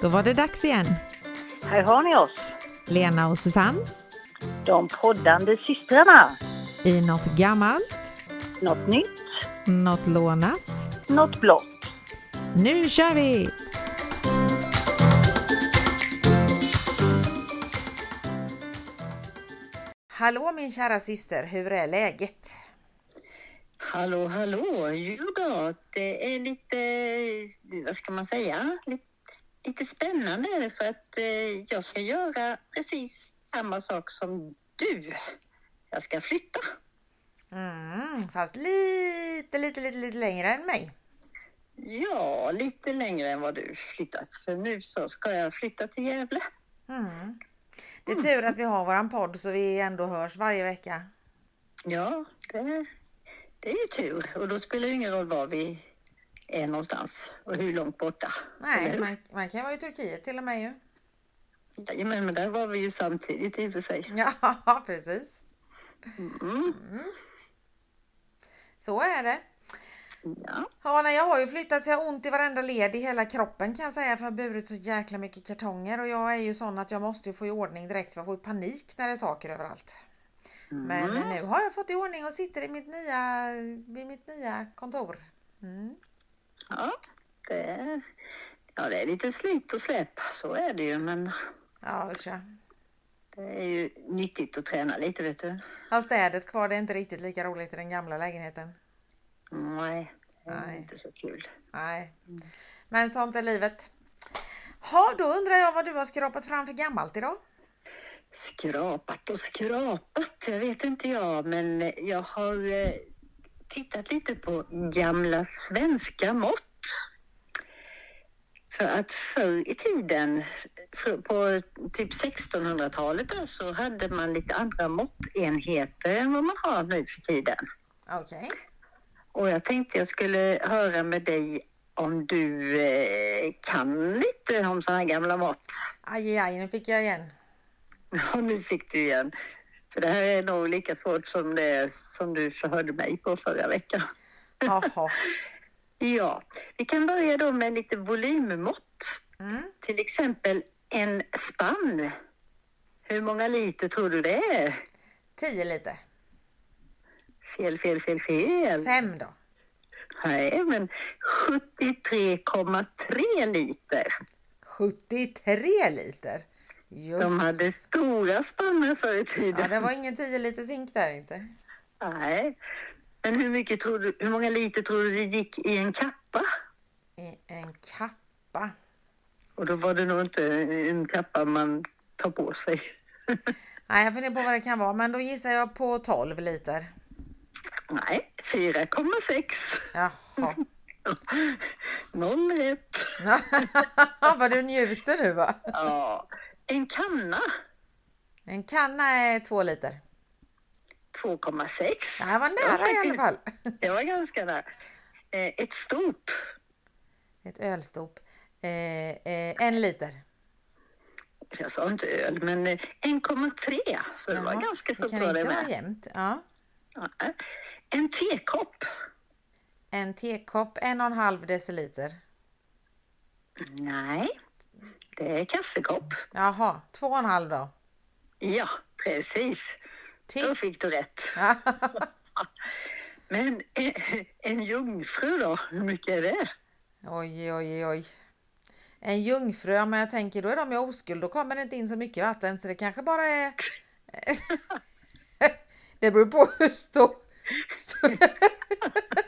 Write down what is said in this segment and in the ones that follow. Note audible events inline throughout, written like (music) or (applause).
Då var det dags igen. Här har ni oss, Lena och Susanne de poddande systrarna. i något gammalt, Något nytt, något lånat. något blått. Nu kör vi! Hallå min kära syster, hur är läget? Hallå, hallå! Jo då, det är lite, vad ska man säga, lite, lite spännande är det för att eh, jag ska göra precis samma sak som du. Jag ska flytta. Mm, fast lite, lite, lite, lite längre än mig. Ja, lite längre än vad du flyttat. För nu så ska jag flytta till Gävle. Mm. Det är tur att vi har våran podd så vi ändå hörs varje vecka. Ja, det, det är ju tur. Och då spelar det ingen roll var vi är någonstans och hur långt borta. Nej, man, man kan vara i Turkiet till och med ju. Jajamän, men där var vi ju samtidigt i och för sig. Ja, (laughs) precis. Mm. Så är det. Ja. Ja, jag har ju flyttat så jag har ont i varenda led i hela kroppen kan jag säga för jag har burit så jäkla mycket kartonger och jag är ju sån att jag måste ju få i ordning direkt jag får ju panik när det är saker överallt. Men Mm. nu har jag fått i ordning och sitter i mitt nya, vid mitt nya kontor. Mm. Ja, det är, ja, det är lite slit och släpp, så är det ju. Men Ja, usch ja. det är ju nyttigt att träna lite, vet du. Har städet kvar, det är inte riktigt lika roligt i den gamla lägenheten. Nej, det är Nej. inte så kul. Nej, men sånt är livet. Ha, då undrar jag vad du har skrapat fram för gammalt idag? Skrapat och skrapat, jag vet inte jag, men jag har eh, tittat lite på gamla svenska mått. För att förr i tiden, på typ 1600-talet, där, så hade man lite andra måttenheter än vad man har nu för tiden. Okej. Och jag tänkte jag skulle höra med dig om du eh, kan lite om sådana här gamla mått. Aj, aj, nu fick jag igen. (laughs) Ja, nu fick du igen. För det här är nog lika svårt som det som du förhörde mig på förra veckan. Jaha. (laughs) Ja, vi kan börja då med lite volymmått. Mm. Till exempel en spann. Hur många liter tror du det är? 10 liter. Fel, fel, fel, fel. Fem då. Nej, men 73,3 liter. 73 liter. Just. De hade stora spannor förr i tiden. Ja, det var ingen 10 liter zink där inte. Nej. Men hur, mycket tror du, hur många liter tror du det gick i en kappa? I en kappa. Och då var det nog inte en kappa man tar på sig. (laughs) Nej, jag funderar på vad det kan vara, men då gissar jag på 12 liter. Nej, 4,6. Jaha. (laughs) Noll rätt. (laughs) vad du njuter nu va? Ja. En kanna, En kanna är 2 liter. 2,6. Det här var nära i alla fall. (laughs) Det var ganska nära. Eh, Ett stop, Ett ölstop. Eh, eh, en liter. jag sa inte öl, men eh, 1,3. Så det var ganska så det kan bra det inte vara med. jämnt. Ja. En tekopp. En tekopp, en och en halv deciliter. Nej, det är kaffekopp. Jaha, två och en halv då. Ja, precis. Då Titt. fick du rätt. (laughs) Men eh, en jungfru då, hur mycket är det? Oj, oj, oj. En jungfru, men jag tänker då är de i oskuld. Då kommer det inte in så mycket vatten så det kanske bara är... (laughs) det beror på hur stor... (laughs)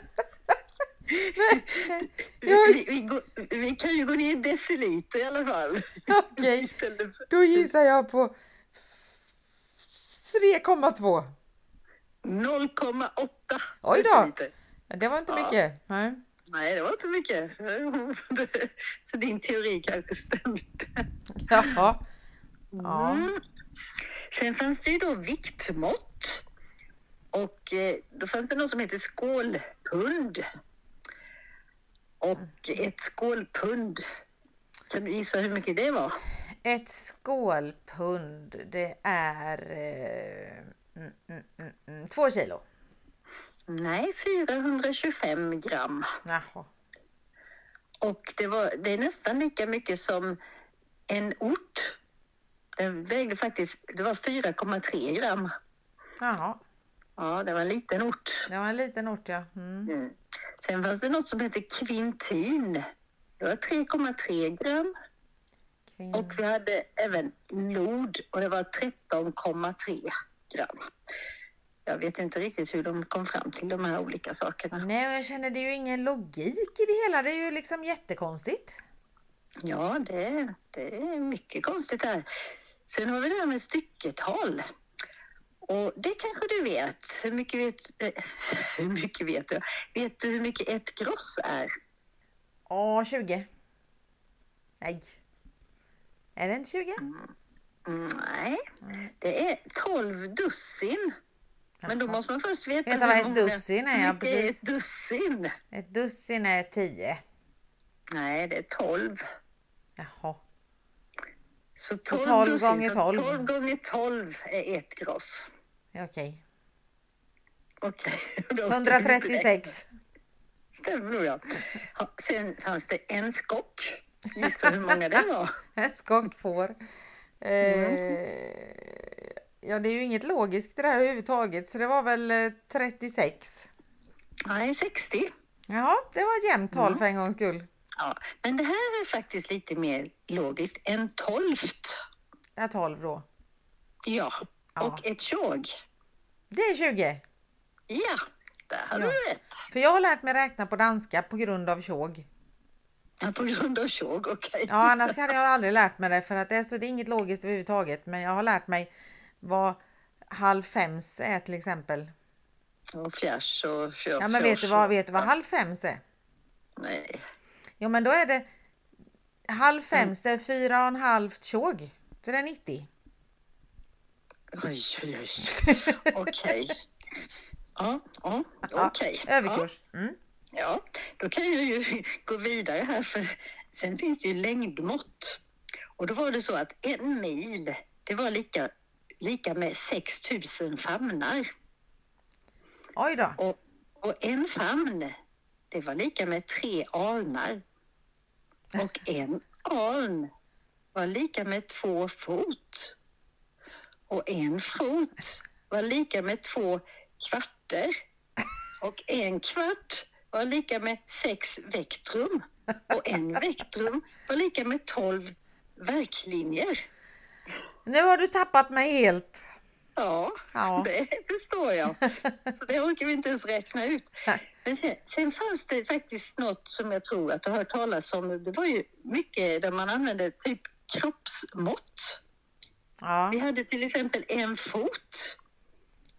Vi, vi, går, vi kan ju gå ner i deciliter i alla fall. Okej, (laughs) för då gissar jag på 3,2. 0,8 Oj då. Det var inte Ja. mycket. Nej. Nej, det var inte mycket. (laughs) Så din teori kanske stämde. (laughs) Jaha. Ja. Mm. Sen fanns det ju då viktmått. Och eh, då fanns det något som heter skålpund. Och ett skålpund, kan du gissa hur mycket det var? Ett skålpund, det är eh, mm, mm, mm, mm, två kilo. Nej, 425 gram. Jaha. Och det, var, det är nästan lika mycket som en ort. Den vägde faktiskt, det var 4,3 gram. Jaha, Ja, det var en liten ort. det var en liten ort ja. Mm. Mm. Sen fanns det något som heter kvintin. Det var 3,3 gram. Kvinn... Och vi hade även lod och det var 13,3 gram. Jag vet inte riktigt hur de kom fram till de här olika sakerna. Nej, och jag känner det är ju ingen logik i det hela. Det är ju liksom jättekonstigt. Ja, det, det är mycket konstigt här. Sen har vi det här med stycketal. Och det kanske du vet. Hur mycket vet, eh, (laughs) hur mycket vet du? Vet du hur mycket ett gross är? Åh, 20. Nej. Är det inte 20? Mm, Nej, det är 12 dussin. Men då måste man först veta, Veta vad ett dussin är, ja, precis. ett dussin? Ett dussin är 10. Nej, det är 12. Jaha. Så 12, 12 dussin, gånger så 12. 12 gånger 12 är ett gross. Ja, Okej. Okej. (laughs) då- 136. Stämmer nog ja. ja. Sen fanns det en skock. Gissa hur många det var? (laughs) En skock får. Eh, ja, det är ju inget logiskt det där överhuvudtaget. Så det var väl eh, 36. Nej, 60. Jaha, det var ett jämnt tal för en gångs skull. Ja. Men det här är faktiskt lite mer logiskt. En tolft. Ja, 12 då. Ja. Ja. Och ett tjog. Det är 20. Ja, där hade Ja. du rätt. För jag har lärt mig räkna på danska på grund av tjog. Ja, på grund av tjog, okej. Ja, annars hade jag aldrig lärt mig det för att det är, så, det är inget logiskt överhuvudtaget. Men jag har lärt mig vad halv fems är till exempel. Och fjärs och fjör, Ja, men vet du vad, vet du vad halv fems är? Nej. Ja, men då är det halv fems, det är fyra och en halvt tjog. Så det är 90. Oj, oj, oj. (laughs) Okej. Ja, ja, Ja, okej. Överkurs. Mm. Ja, då kan jag ju (laughs) gå vidare här för sen finns det ju längdmått. Och då var det så att en mil, det var lika, lika med 6000 famnar. Oj då. Och, och en famn, det var lika med tre alnar. Och en aln var lika med två fot. Och en fot var lika med två kvarter. Och en kvart var lika med sex vektrum. Och en vektrum var lika med tolv verklinjer. Nu har du tappat mig helt. Ja, Ja. det förstår jag. Så det orkar vi inte ens räkna ut. Men sen, sen fanns det faktiskt något som jag tror att du har hört talas om. Det var ju mycket där man använde typ kroppsmått. Ja. Vi hade till exempel en fot.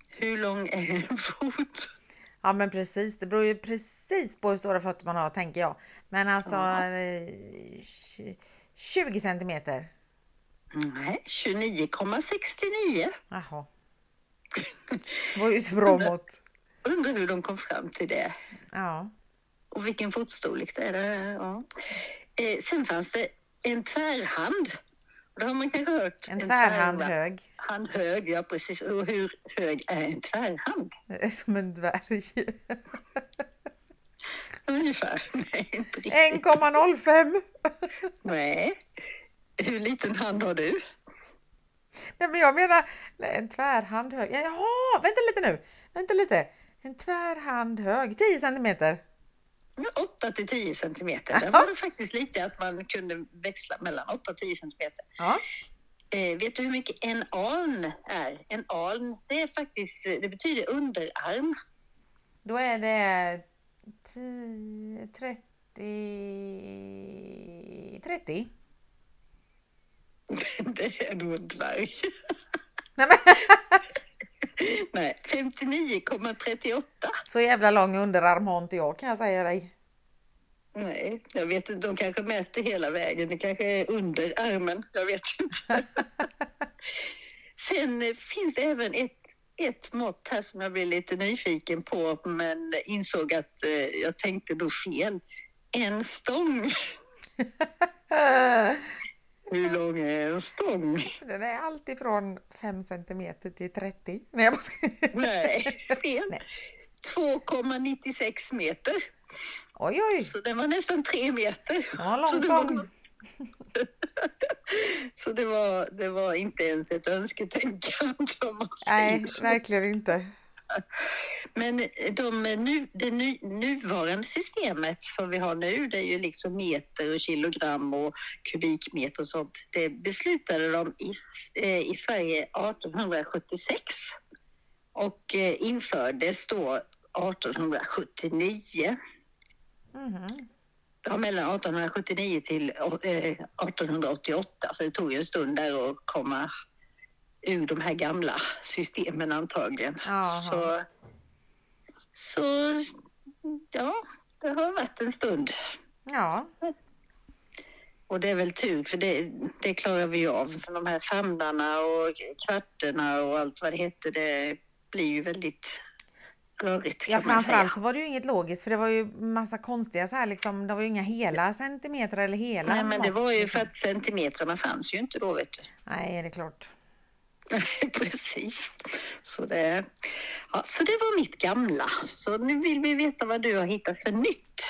Hur lång är en (laughs) fot? ja, men precis. Det beror ju precis på hur stora fötter man har, tänker jag. Men alltså Ja. eh, tj- 20 centimeter. Nej, 29,69. Jaha. Det var ju så bra mått. Undrar hur de kom fram till det. Ja. Och vilken fotstorlek det är. Ja. Eh, sen fanns det en tvärhand. Det har man kanske hört. En tvärhand hög. Han hög, ja precis. Och hur hög är en tvärhand? Det är Som en dvärg. (laughs) Ungefär. Nej, inte riktigt. 1,05. Nej. Hur liten hand har du? Nej, men jag menar en tvärhand hög. Jaha, vänta lite nu. Vänta lite. En tvärhand hög. 10 centimeter. 8 till 10 centimeter. Där var det faktiskt lite att man kunde växla mellan 8 och 10 centimeter. Ja. Eh, vet du hur mycket en aln är? En aln, det är faktiskt, det betyder underarm. Då är det 10, 30... 30? Det är nog en dvärg. Nej, men, (laughs) (laughs) Nej, 59,38. så jävla lång underarm har inte jag kan jag säga dig. Nej, jag vet inte. De kanske mäter hela vägen. Det kanske är under armen. Jag vet inte. (laughs) Sen eh, finns det även ett, ett mått här som jag blev lite nyfiken på men insåg att eh, jag tänkte då fel. En stång. (laughs) Hur lång är en stång? Den är alltid från 5 centimeter till 30. Nej, jag ska... Nej, (laughs) fel. Nej. 2,96 meter. Oj, oj. Så den var nästan tre meter. Ja, lång Så det var- stång. (laughs) Så det var, det var inte ens ett önsketänkande Nej, verkligen inte. Men de nu, det nu, nuvarande systemet som vi har nu, det är ju liksom meter och kilogram och kubikmeter och sånt. Det beslutade de i, eh, i Sverige 1876 och eh, infördes då 1879. Mhm. Ja, mellan 1879 till eh, 1888, så det tog ju en stund där att komma ur de här gamla systemen antagligen. Jaha. Så, så ja, det har varit en stund. Ja, Och det är väl tur, för det, det klarar vi ju av. För de här famlarna och kvarterna och allt vad det heter, det blir ju väldigt rörigt. ja framförallt så var det ju inget logiskt för det var ju massa konstiga så här liksom. Det var ju inga hela centimeter eller hela. Nej, men det var ju liksom. för att centimetrarna fanns ju inte då, vet du. Nej, det är klart. (laughs) Precis. Så det, ja, så det var mitt gamla. Så nu vill vi veta vad du har hittat för nytt.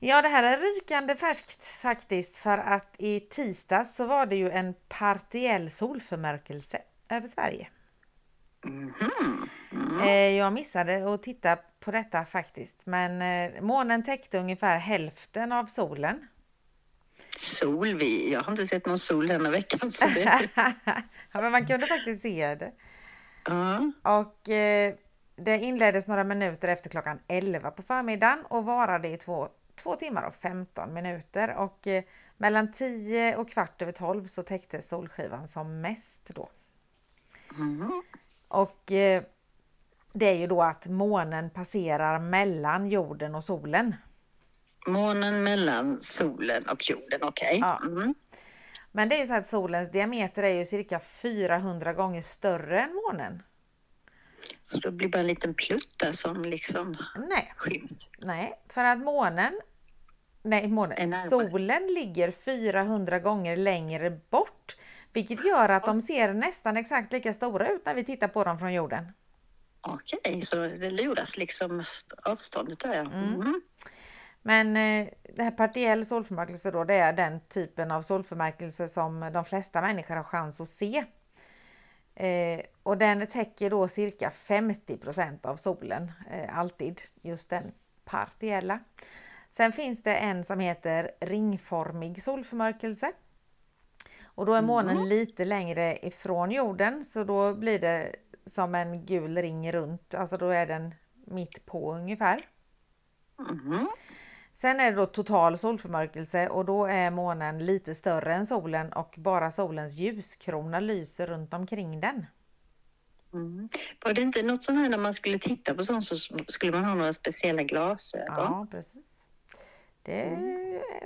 Ja, det här är rykande färskt faktiskt för att i tisdags så var det ju en partiell solförmörkelse över Sverige. Mhm. Mm. Eh, Jag missade att titta på detta faktiskt, men eh, månen täckte ungefär hälften av solen. Sol, vi, jag har inte sett någon sol denna veckan. Så det, (laughs) ja, men man kunde faktiskt se det. ja. Och eh, det inleddes några minuter efter klockan 11 på förmiddagen och varade i två, två timmar och 15 minuter. Och eh, mellan 10 och kvart över 12 så täcktes solskivan som mest då. Mhm. Och eh, det är ju då att månen passerar mellan jorden och solen. Månen mellan solen och jorden, okej. Ja. Mm. Men det är ju så att solens diameter är ju cirka 400 gånger större än månen. Så då blir det bara en liten plutt där som liksom Nej, skyms. nej, för att månen, nej månen, solen ligger 400 gånger längre bort. Vilket gör att de ser nästan exakt lika stora ut när vi tittar på dem från jorden. Okej, så det luras liksom avståndet där. Mm. Men eh, det här partiell solförmörkelse då, det är den typen av solförmörkelse som de flesta människor har chans att se. Eh, och den täcker då cirka 50% av solen, eh, alltid, just den partiella. Sen finns det en som heter ringformig solförmörkelse. Och då är månen lite längre ifrån jorden så då blir det som en gul ring runt, alltså då är den mitt på ungefär. Mhm. Sen är det då total solförmörkelse och då är månen lite större än solen och bara solens ljuskrona lyser runt omkring den. Mm. Var det inte något sånt här när man skulle titta på sånt så skulle man ha några speciella glasögon? Ja, precis. Det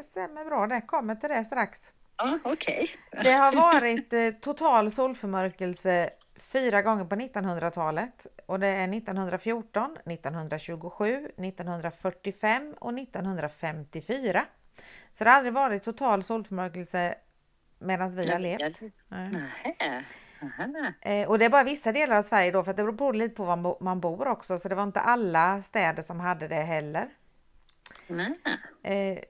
stämmer bra, det kommer till det strax. Ja, okej. Det har varit eh, total solförmörkelse fyra gånger på 1900-talet och det är 1914, 1927, 1945 och 1954. Så det har aldrig varit total solförmörkelse medan vi har levt. Nej. Eh, Och det är bara vissa delar av Sverige då för det beror lite på var man bo- man bor också så det var inte alla städer som hade det heller. Nej.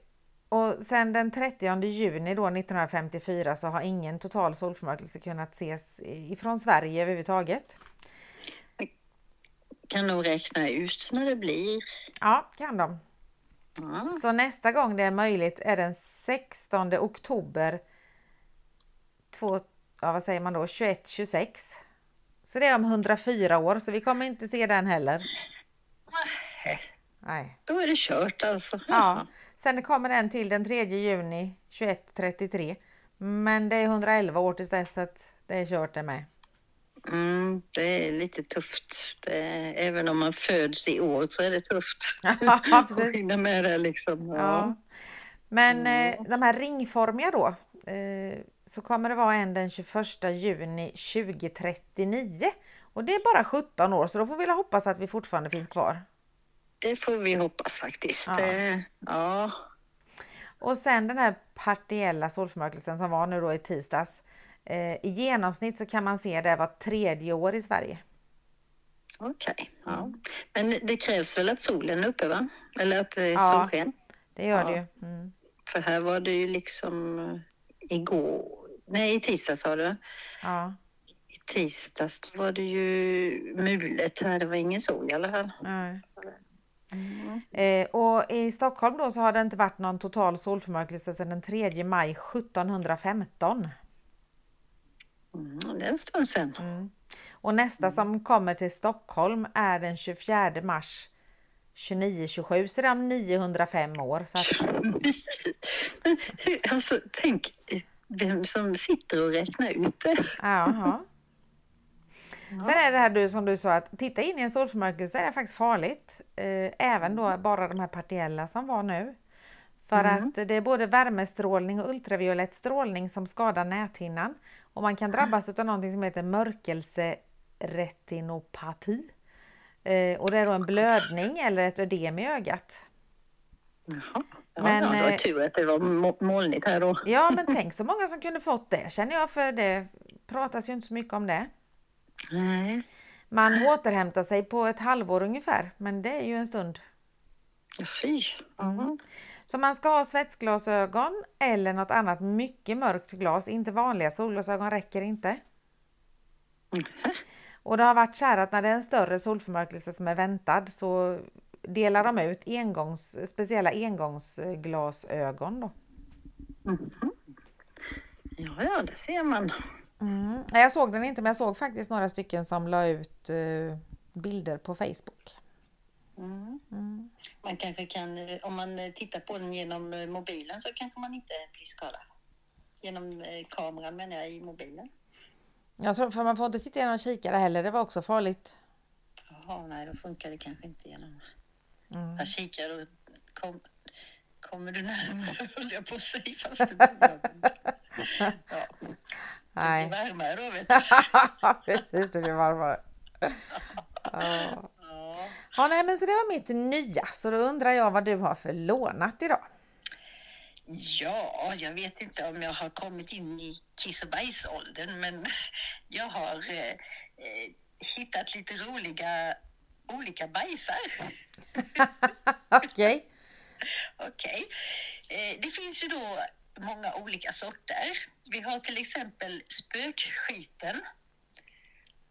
Och sen den 30 juni då 1954 så har ingen total solförmörkelse kunnat ses ifrån Sverige överhuvudtaget. Kan nog räkna ut när det blir. Ja, kan de. Ja. Så nästa gång det är möjligt är den 16 oktober två, ja, vad säger man då, 2126. Så det är om 104 år så vi kommer inte se den heller. Nej. Då är det kört alltså. Ja. Sen kommer den till den 3 juni 2133. Men det är 111 år tills dess att det är kört det med. Mm, det är lite tufft. Det, även om man föds i år så är det tufft. (laughs) (laughs) Ja, Att hinna med det liksom. Ja. Ja. Men eh, de här ringformiga då, eh, så kommer det vara en den 21 juni 2039. Och det är bara 17 år, så då får vi hoppas att vi fortfarande finns kvar. Det får vi hoppas faktiskt. Ja. Det, ja. Och sen den här partiella solförmörkelsen som var nu då i tisdags. Eh, I genomsnitt så kan man se det var tredje år i Sverige. Okej. ja. Mm. Men det krävs väl att solen är uppe va? Eller att det är Ja. solsken? Det gör Ja. det ju. Mm. För här var det ju liksom eh, igår, Nej, i tisdags sa du. Ja, I tisdags var det ju mulet här. Det var ingen sol i alla fall. nej. Mm. Eh, och i Stockholm då så har det inte varit någon total solförmörkelse sedan den 3 maj 1715. Mm, det är en stund sedan. Mm. Och nästa som kommer till Stockholm är den 24 mars 2927, så det är om 905 år. Så att, (laughs) alltså, tänk vem som sitter och räknar ut det. jaha. Sen är det här du som du sa att titta in i en solförmörkelse är faktiskt farligt. Eh, även då bara de här partiella som var nu. För att det är både värmestrålning och ultraviolett strålning som skadar näthinnan. Och man kan drabbas av någonting som heter mörkelseretinopati. Eh, och det är då en blödning eller ett ödem i ögat. Jaha. Ja, Men, ja, det var eh, tur att det var molnigt här då. Ja men (laughs) tänk så många som kunde fått det känner jag för det pratas ju inte så mycket om det. Nej. Man återhämtar sig på ett halvår ungefär men det är ju en stund. Fy. Ja. Så man ska ha svetsglasögon eller något annat mycket mörkt glas. Inte vanliga solglasögon räcker inte. Och det har varit så här att när det är en större solförmörkelse som är väntad så delar de ut engångs, speciella engångsglasögon. Då. Ja, ja, det ser man. Mm. Jag såg den inte men jag såg faktiskt några stycken som la ut eh, bilder på Facebook. Man kanske kan, eh, om man eh, tittar på den genom mobilen så kanske man inte blir skadad. Genom kameran menar jag i mobilen. Jag tror, för man får inte titta genom kikare heller, det var också farligt. Jaha, nej då funkar det kanske inte genom... Mm. Jag kikar och kom, kommer du närmare (laughs) höll jag på att säga fast det blir (laughs) ja. Det Nej. blir varmare då vet du. (laughs) Precis, det blir varmare. Ja. Ja. Nej, men så det var mitt nya, så då undrar jag vad du har för lånat idag. Ja, jag vet inte om jag har kommit in i kiss och bajsåldern, men (laughs) jag har eh, eh, hittat lite roliga olika bajsar. (laughs) Okej. Okej. Eh, det finns ju då många olika sorter. Vi har till exempel spökskiten.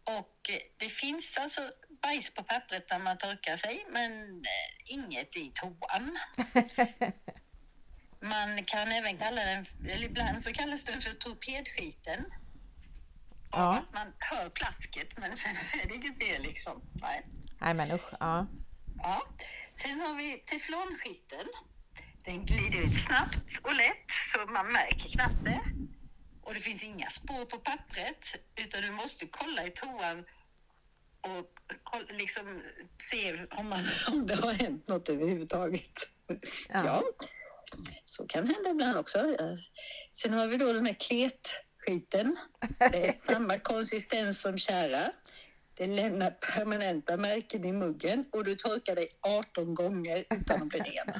Och eh, det finns alltså bajs på pappret när man torkar sig, men eh, inget i toan. (laughs) Man kan även kalla den, eller ibland så kallas den för torpedskiten. Ja. Att man hör plasket, men (laughs) sen är det inget fel liksom. Nej. Nej, men usch. Ja. Ja. Sen har vi teflonskiten. Den glider ut snabbt och lätt så man märker knappt det. Och det finns inga spår på pappret utan du måste kolla i toan och liksom se om, man, (laughs) om det har hänt något överhuvudtaget. Ja. Ja, så kan hända ibland också. Sen har vi då den här kletskiten. (laughs) Det är samma konsistens som kära. Den lämnar permanenta märken i muggen och du torkar dig 18 gånger utan att bli ren.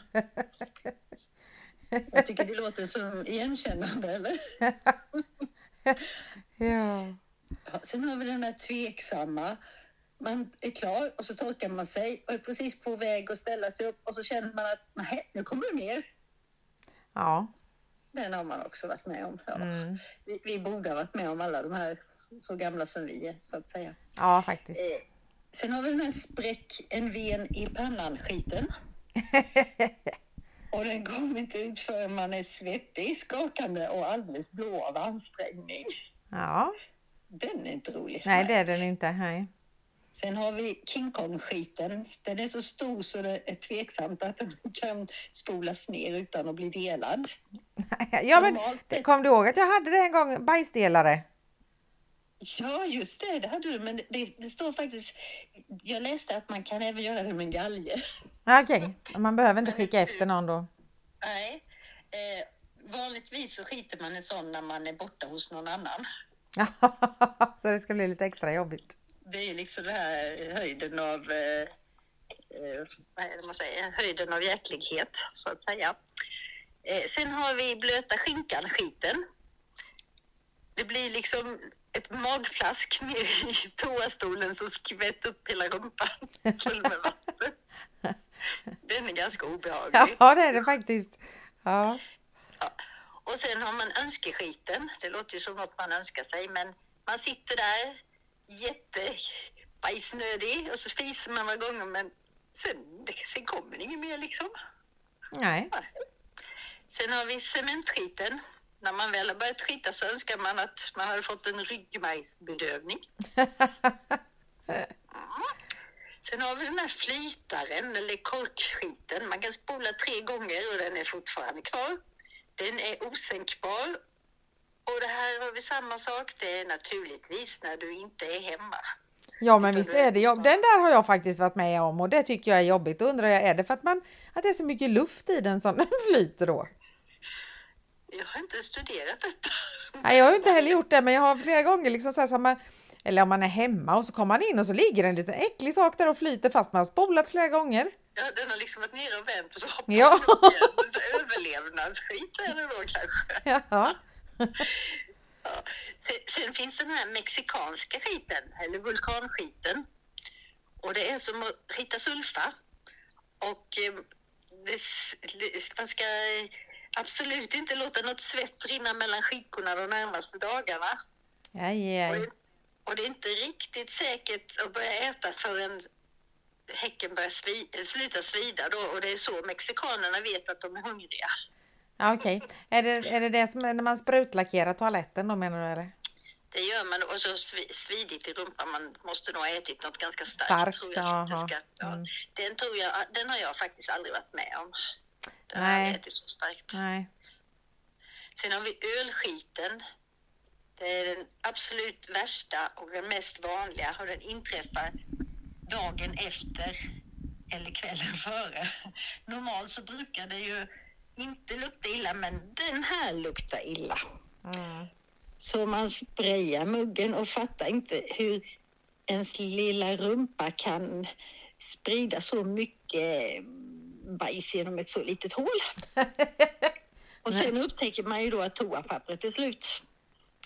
Jag tycker det låter som igenkännande, eller? (laughs) ja. Ja, sen har vi den här tveksamma. Man är klar och så torkar man sig och är precis på väg att ställa sig upp och så känner man att nej, nu kommer det mer. Ja. Den har man också varit med om. Ja. Mm. Vi, vi borde ha varit med om alla de här så gamla som vi är, så att säga. Ja, faktiskt. Eh, sen har vi den här spräck en ven i pannan-skiten. (laughs) Och den kommer inte ut förrän man är svettig, skakande och alldeles blå av ansträngning. Ja. Den är inte rolig. Nej, det är den inte. Nej. Sen har vi King Kong-skiten. Den är så stor så det är tveksamt att den (laughs) kan spolas ner utan att bli delad. (laughs) Ja, men Normalt kom du ihåg att jag hade det en gång, bajsdelare? Ja, just det, det hade du. Men det, det, står faktiskt... Jag läste att man kan även göra det med galge. Ja, Okej, man behöver inte skicka efter någon då. Nej. Eh, vanligtvis så skiter man en sån när man är borta hos någon annan. (laughs) Så det ska bli lite extra jobbigt. Det är liksom det här höjden av... Eh, eh, vad är det man säger? Höjden av jäklighet, så att säga. Eh, sen har vi blöta skinkan-skiten. Det blir liksom ett magplask ner i toastolen som skvätt upp hela rumpan full med vatten. Den är ganska obehaglig. (laughs) Ja, det är det faktiskt. Ja. Och sen har man önskeskiten. Det låter ju som något man önskar sig, men man sitter där jättebajsnödig och så fiser man några gånger, men sen, sen kommer det inget mer liksom. Nej. Sen har vi cementskiten. När man väl har börjat skita så önskar man att man hade fått en ryggmärgsbedövning. (laughs) Sen har vi den här flytaren eller korkskiten. Man kan spola tre gånger och den är fortfarande kvar. Den är osänkbar. Och det här har vi samma sak. Det är naturligtvis när du inte är hemma. Ja men visst är det jobb. Den där har jag faktiskt varit med om och det tycker jag är jobbigt. Då undrar jag, är det för att, man, att det är så mycket luft i den som den (laughs) flyter då? Jag har inte studerat detta. Nej, jag har inte heller gjort det, men jag har flera gånger liksom så här som man, eller om man är hemma och så kommer man in och så ligger en liten äcklig sak där och flyter fast man har spolat flera gånger. Ja, den har liksom varit nere och vänt och så hoppar Ja. den upp igen. Så Överlevnadsskit är det då kanske. Ja, Ja. Sen, sen finns den här mexikanska skiten, eller vulkanskiten. Och det är som att skita sulfa. Och eh, det, man ska absolut inte låta något svett rinna mellan skikorna de närmaste dagarna. aj, aj. Och det, och det är inte riktigt säkert att börja äta förrän häcken börjar svi, sluta svida då. Och det är så mexikanerna vet att de är hungriga. Ja, Okej, är, det, är det det som är när man sprutlackerar toaletten då menar du eller? Det gör man och så svi- svidigt i rumpan. Man måste nog ha ätit något ganska starkt. Starkt, tror jag, ska, ja. Mm. den, tror jag, den har jag faktiskt aldrig varit med om. Den har ätit så starkt. Nej. Sen har vi ölskiten. Det är den absolut värsta och den mest vanliga och den inträffar dagen efter eller kvällen före. Normalt så brukar det ju inte lukta illa, men den här luktar illa. Mm. Så man sprayar muggen och fattar inte hur ens lilla rumpa kan sprida så mycket bajs genom ett så litet hål. (laughs) Och sen upptäcker man ju då att toapappret är slut.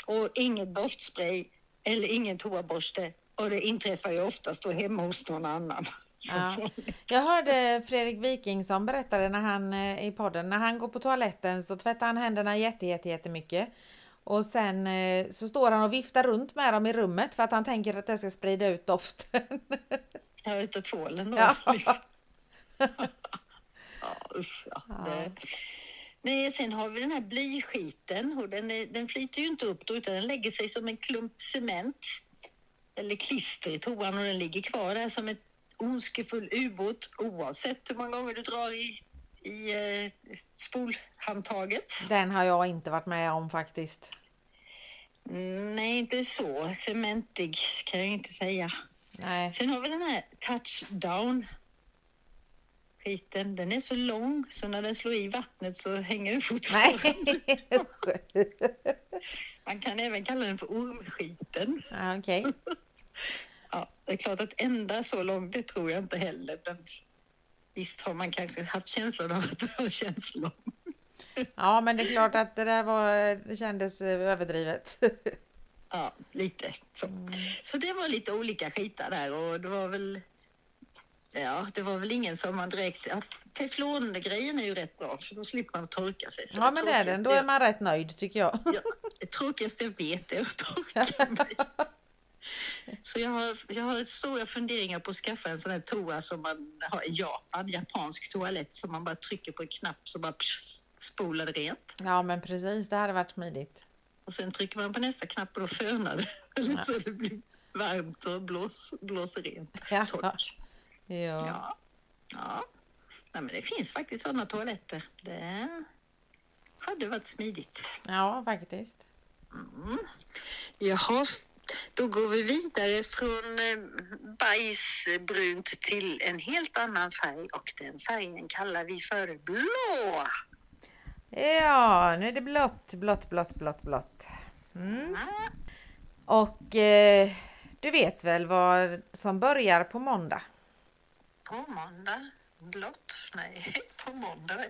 Och inget doftspray eller ingen toaborste. Och det inträffar ju oftast då hemma hos någon annan. (laughs) Ja. Jag hörde Fredrik Wikingsson berättade när han eh, i podden, när han går på toaletten så tvättar han händerna jätte, jätte, jättemycket. Och sen eh, så står han och viftar runt med dem i rummet för att han tänker att det ska sprida ut doften. Ja, utav tvålen då. Ja. (laughs) ja, usch, ja. Det. Nej, sen har vi den här blyskiten och den, är, den flyter ju inte upp då utan den lägger sig som en klump cement eller klister i toan och den ligger kvar där som en ondskefull ubåt oavsett hur många gånger du drar i, i eh, spolhandtaget. Den har jag inte varit med om faktiskt. Nej, inte så cementig kan jag inte säga. Nej. Sen har vi den här touchdown. Skiten, den är så lång så när den slår i vattnet så hänger den fortfarande. Nej. Man kan även kalla den för ormskiten. ja, Okej. (laughs) Ja, det är klart att ända så lång, det tror jag inte heller. Men visst har man kanske haft känslan av att det har känts lång. Ja, men det är klart att det där var, det kändes eh, överdrivet. Ja, lite så. Så det var lite olika skitar där och det var väl Ja, det var väl ingen som man direkt... Ja, Teflongrejen är ju rätt bra för då slipper man torka sig. För Ja, men det är den. Då är man rätt nöjd tycker jag. Ja, det tråkigaste jag vet är att torka mig. Så jag har, jag har stora funderingar på att skaffa en sån här toa som man har i Japan, japansk toalett som man bara trycker på en knapp så bara pss, spolar det rent. Ja, men precis. Det hade varit smidigt. Och sen trycker man på nästa knapp och då fönar det. Eller (laughs) så det blir varmt och blås, blåser rent. Ja. Torrt. Ja. Ja. ja. Nej, men det finns faktiskt sådana toaletter. Det hade varit smidigt. ja, faktiskt. Jaha, då går vi vidare från eh, bajsbrunt till en helt annan färg och den färgen kallar vi för blå. Ja, nu är det blått, blått, blått, blått, blått. Mm. Och eh, du vet väl vad som börjar på måndag? På måndag, blått, nej, (laughs) på måndag.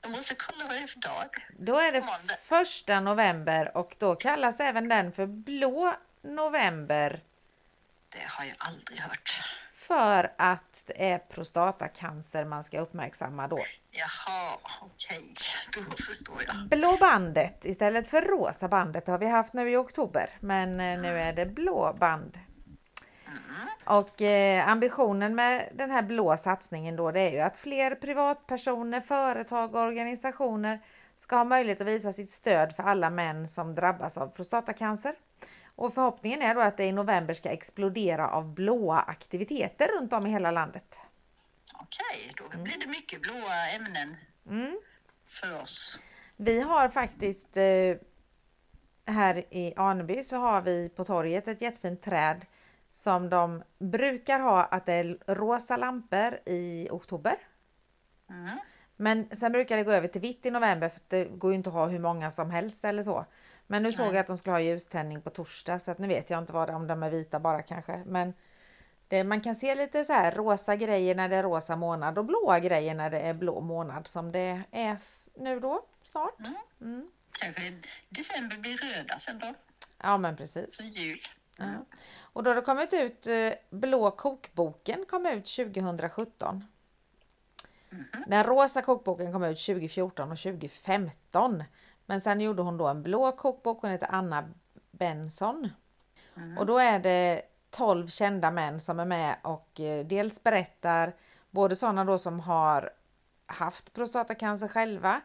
Jag måste kolla vad det är för dag. Då är det första november och då kallas även den för blå november. Det har jag aldrig hört. för att det är prostatacancer man ska uppmärksamma då. Jaha, okej, då förstår jag. Blå bandet istället för rosa bandet har vi haft nu i oktober, men eh, nu är det blå band. Och eh, ambitionen med den här blå satsningen då det är ju att fler privatpersoner, företag och organisationer ska ha möjlighet att visa sitt stöd för alla män som drabbas av prostatacancer. Och förhoppningen är då att det i november ska explodera av blåa aktiviteter runt om i hela landet. Okej, då blir det mycket blåa ämnen för oss. Vi har faktiskt eh, här i Aneby så har vi på torget ett jättefint träd som de brukar ha att det är rosa lampor i oktober. Mm. Men sen brukar det gå över till vitt i november för det går ju inte att ha hur många som helst eller så. Men nu såg jag att de skulle ha ljuständning på torsdag så att nu vet jag inte vad det, om de är vita bara kanske. Men det, man kan se lite så här rosa grejer när det är rosa månad och blåa grejer när det är blå månad som det är nu då snart. Kanske december blir röda sen då, Ja men precis. så jul. Ja. Och då har det kommit ut, eh, Blå kokboken kom ut 2017. Den rosa kokboken kom ut 2014 och 2015. Men sen gjorde hon då en blå kokbok, hon heter Anna Benson. Och då är det 12 kända män som är med och eh, dels berättar både sådana då som har haft prostatacancer själva.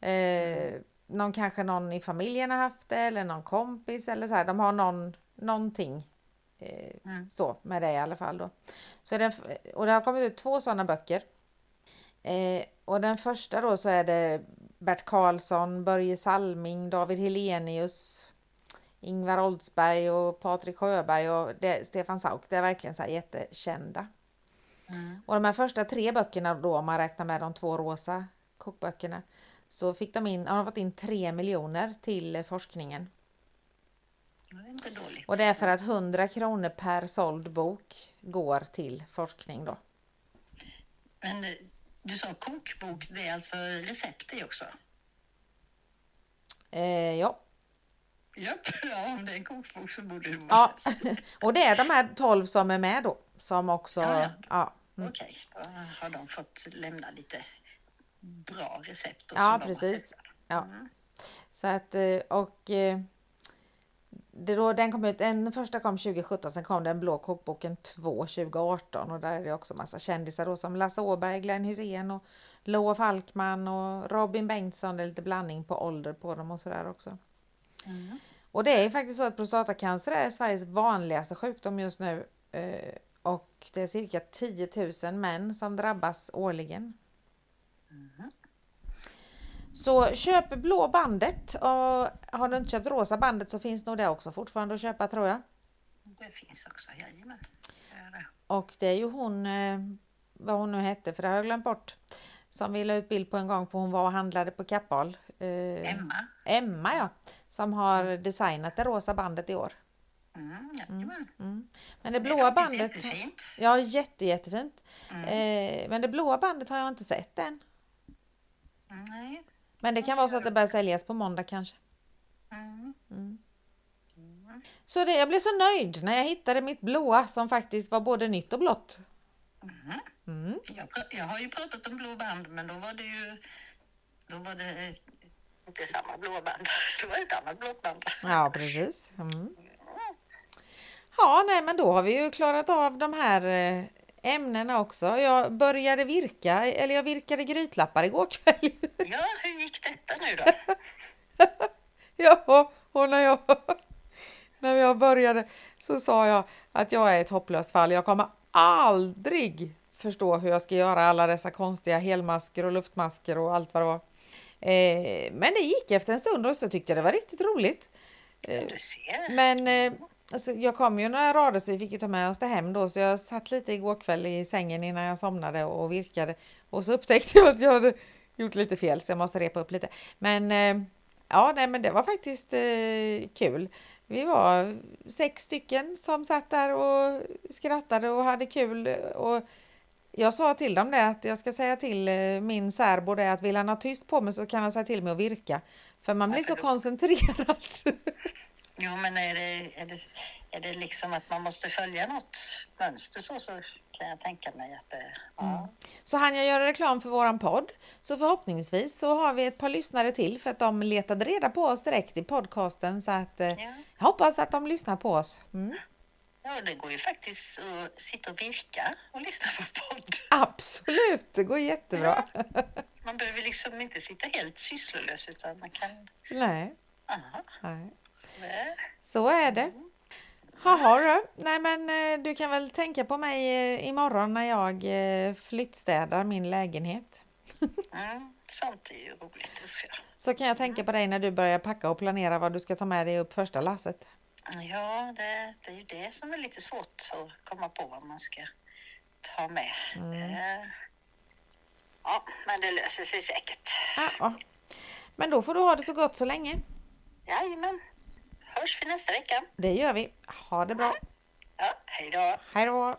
Eh, någon kanske någon i familjen har haft det eller någon kompis eller så här. De har någon, någonting eh, så med det i alla fall då. Så är det, och det har kommit ut två sådana böcker. Eh, och den första då så är det Bert Karlsson, Börje Salming, David Helenius, Ingvar Oldsberg och Patrik Sjöberg och det, Stefan Sauk. Det är verkligen så här jättekända. Och de här första tre böckerna då, om man räknar med de två rosa kokböckerna, så fick de in, har de fått in tre miljoner till forskningen. Det är inte dåligt. Och det är för att 100 kronor per såld bok går till forskning då. Men eh, du sa kokbok, det är alltså recept i också? Eh, ja. Japp, (laughs) ja, om det är en kokbok så borde det vara ja, (laughs) och det är de här 12 som är med då, som också, Ja, ja. ja, Okej, då har de fått lämna lite bra recept. Ja, precis. Ja. Så att, eh, och eh, det då, den kom ut, den första kom 2017, sen kom den blå kokboken 2 2018 och där är det också massa kändisar då som Lasse Åberg, Glenn Hysén och Loa Falkman och Robin Bengtsson. Det är lite blandning på ålder på dem och sådär också. Och det är faktiskt så att prostatacancer är Sveriges vanligaste sjukdom just nu. eh, Och det är cirka 10 000 män som drabbas årligen. Så köp blå bandet och har du inte köpt rosa bandet så finns nog det också fortfarande att köpa tror jag. Det finns också, jajamän. Och det är ju hon, eh, vad hon nu hette för det har jag glömt bort, som vi la ut bild på en gång för hon var och handlade på Kappahl. Eh, Emma. Emma ja, som har designat det rosa bandet i år. Mm, jajamän. Men det Det blåa bandet... jättefint. Ja, jätte, jättefint. Eh, men det blåa bandet har jag inte sett än. Nej. Men det kan vara så att det börjar säljas på måndag kanske. Mm. Så det, jag blev så nöjd när jag hittade mitt blåa som faktiskt var både nytt och blått. Jag, pr- jag har ju pratat om blå band, men då var det ju då var det inte samma blå band. (laughs) Det var ett annat blått band. Ja, precis. Mm. Ja, nej, men då har vi ju klarat av de här eh, ämnena också. Jag började virka, eller jag virkade grytlappar igår kväll. (laughs) Ja, hur gick detta nu då? (laughs) Ja, och när jag, (laughs) när jag började så sa jag att jag är ett hopplöst fall. Jag kommer aldrig förstå hur jag ska göra alla dessa konstiga helmasker och luftmasker och allt vad det var. Eh, men det gick efter en stund och så tyckte jag det var riktigt roligt. Du ser. Men eh, alltså, jag kom ju några rader så vi fick ju ta med oss det hem då så jag satt lite igår kväll i sängen innan jag somnade och virkade och så upptäckte jag att jag hade gjort lite fel så jag måste repa upp lite. Men eh, ja, nej, men det var faktiskt eh, kul. Vi var sex stycken som satt där och skrattade och hade kul och jag sa till dem det att jag ska säga till eh, min särbo det att vill han ha tyst på mig så kan han säga till mig att virka. För man blir så koncentrerad. (laughs) Jo, men är det, är det, är det liksom att man måste följa något mönster så, så kan jag tänka mig att det... Ja. Så han jag göra reklam för våran podd. Så förhoppningsvis så har vi ett par lyssnare till för att de letade reda på oss direkt i podcasten så att eh, Ja. jag hoppas att de lyssnar på oss. Mm. ja, det går ju faktiskt att sitta och virka och lyssna på podd. Absolut, det går jättebra. Man behöver liksom inte sitta helt sysslolös utan man kan... Nej, Nej. så är det. Jaha du. Nej men eh, du kan väl tänka på mig eh, imorgon när jag eh, flyttstädar min lägenhet. (laughs) Mm, sånt är ju roligt Uffe. Så kan jag tänka på dig när du börjar packa och planera vad du ska ta med dig upp första lasset. Ja, det, det är ju det som är lite svårt att komma på vad man ska ta med. Det- Ja, men det löser sig säkert. Ja. Men då får du ha det så gott så länge. Jajamän. Hörs vi nästa vecka. Det gör vi. Ha det bra. Ja, hej då. Hej då.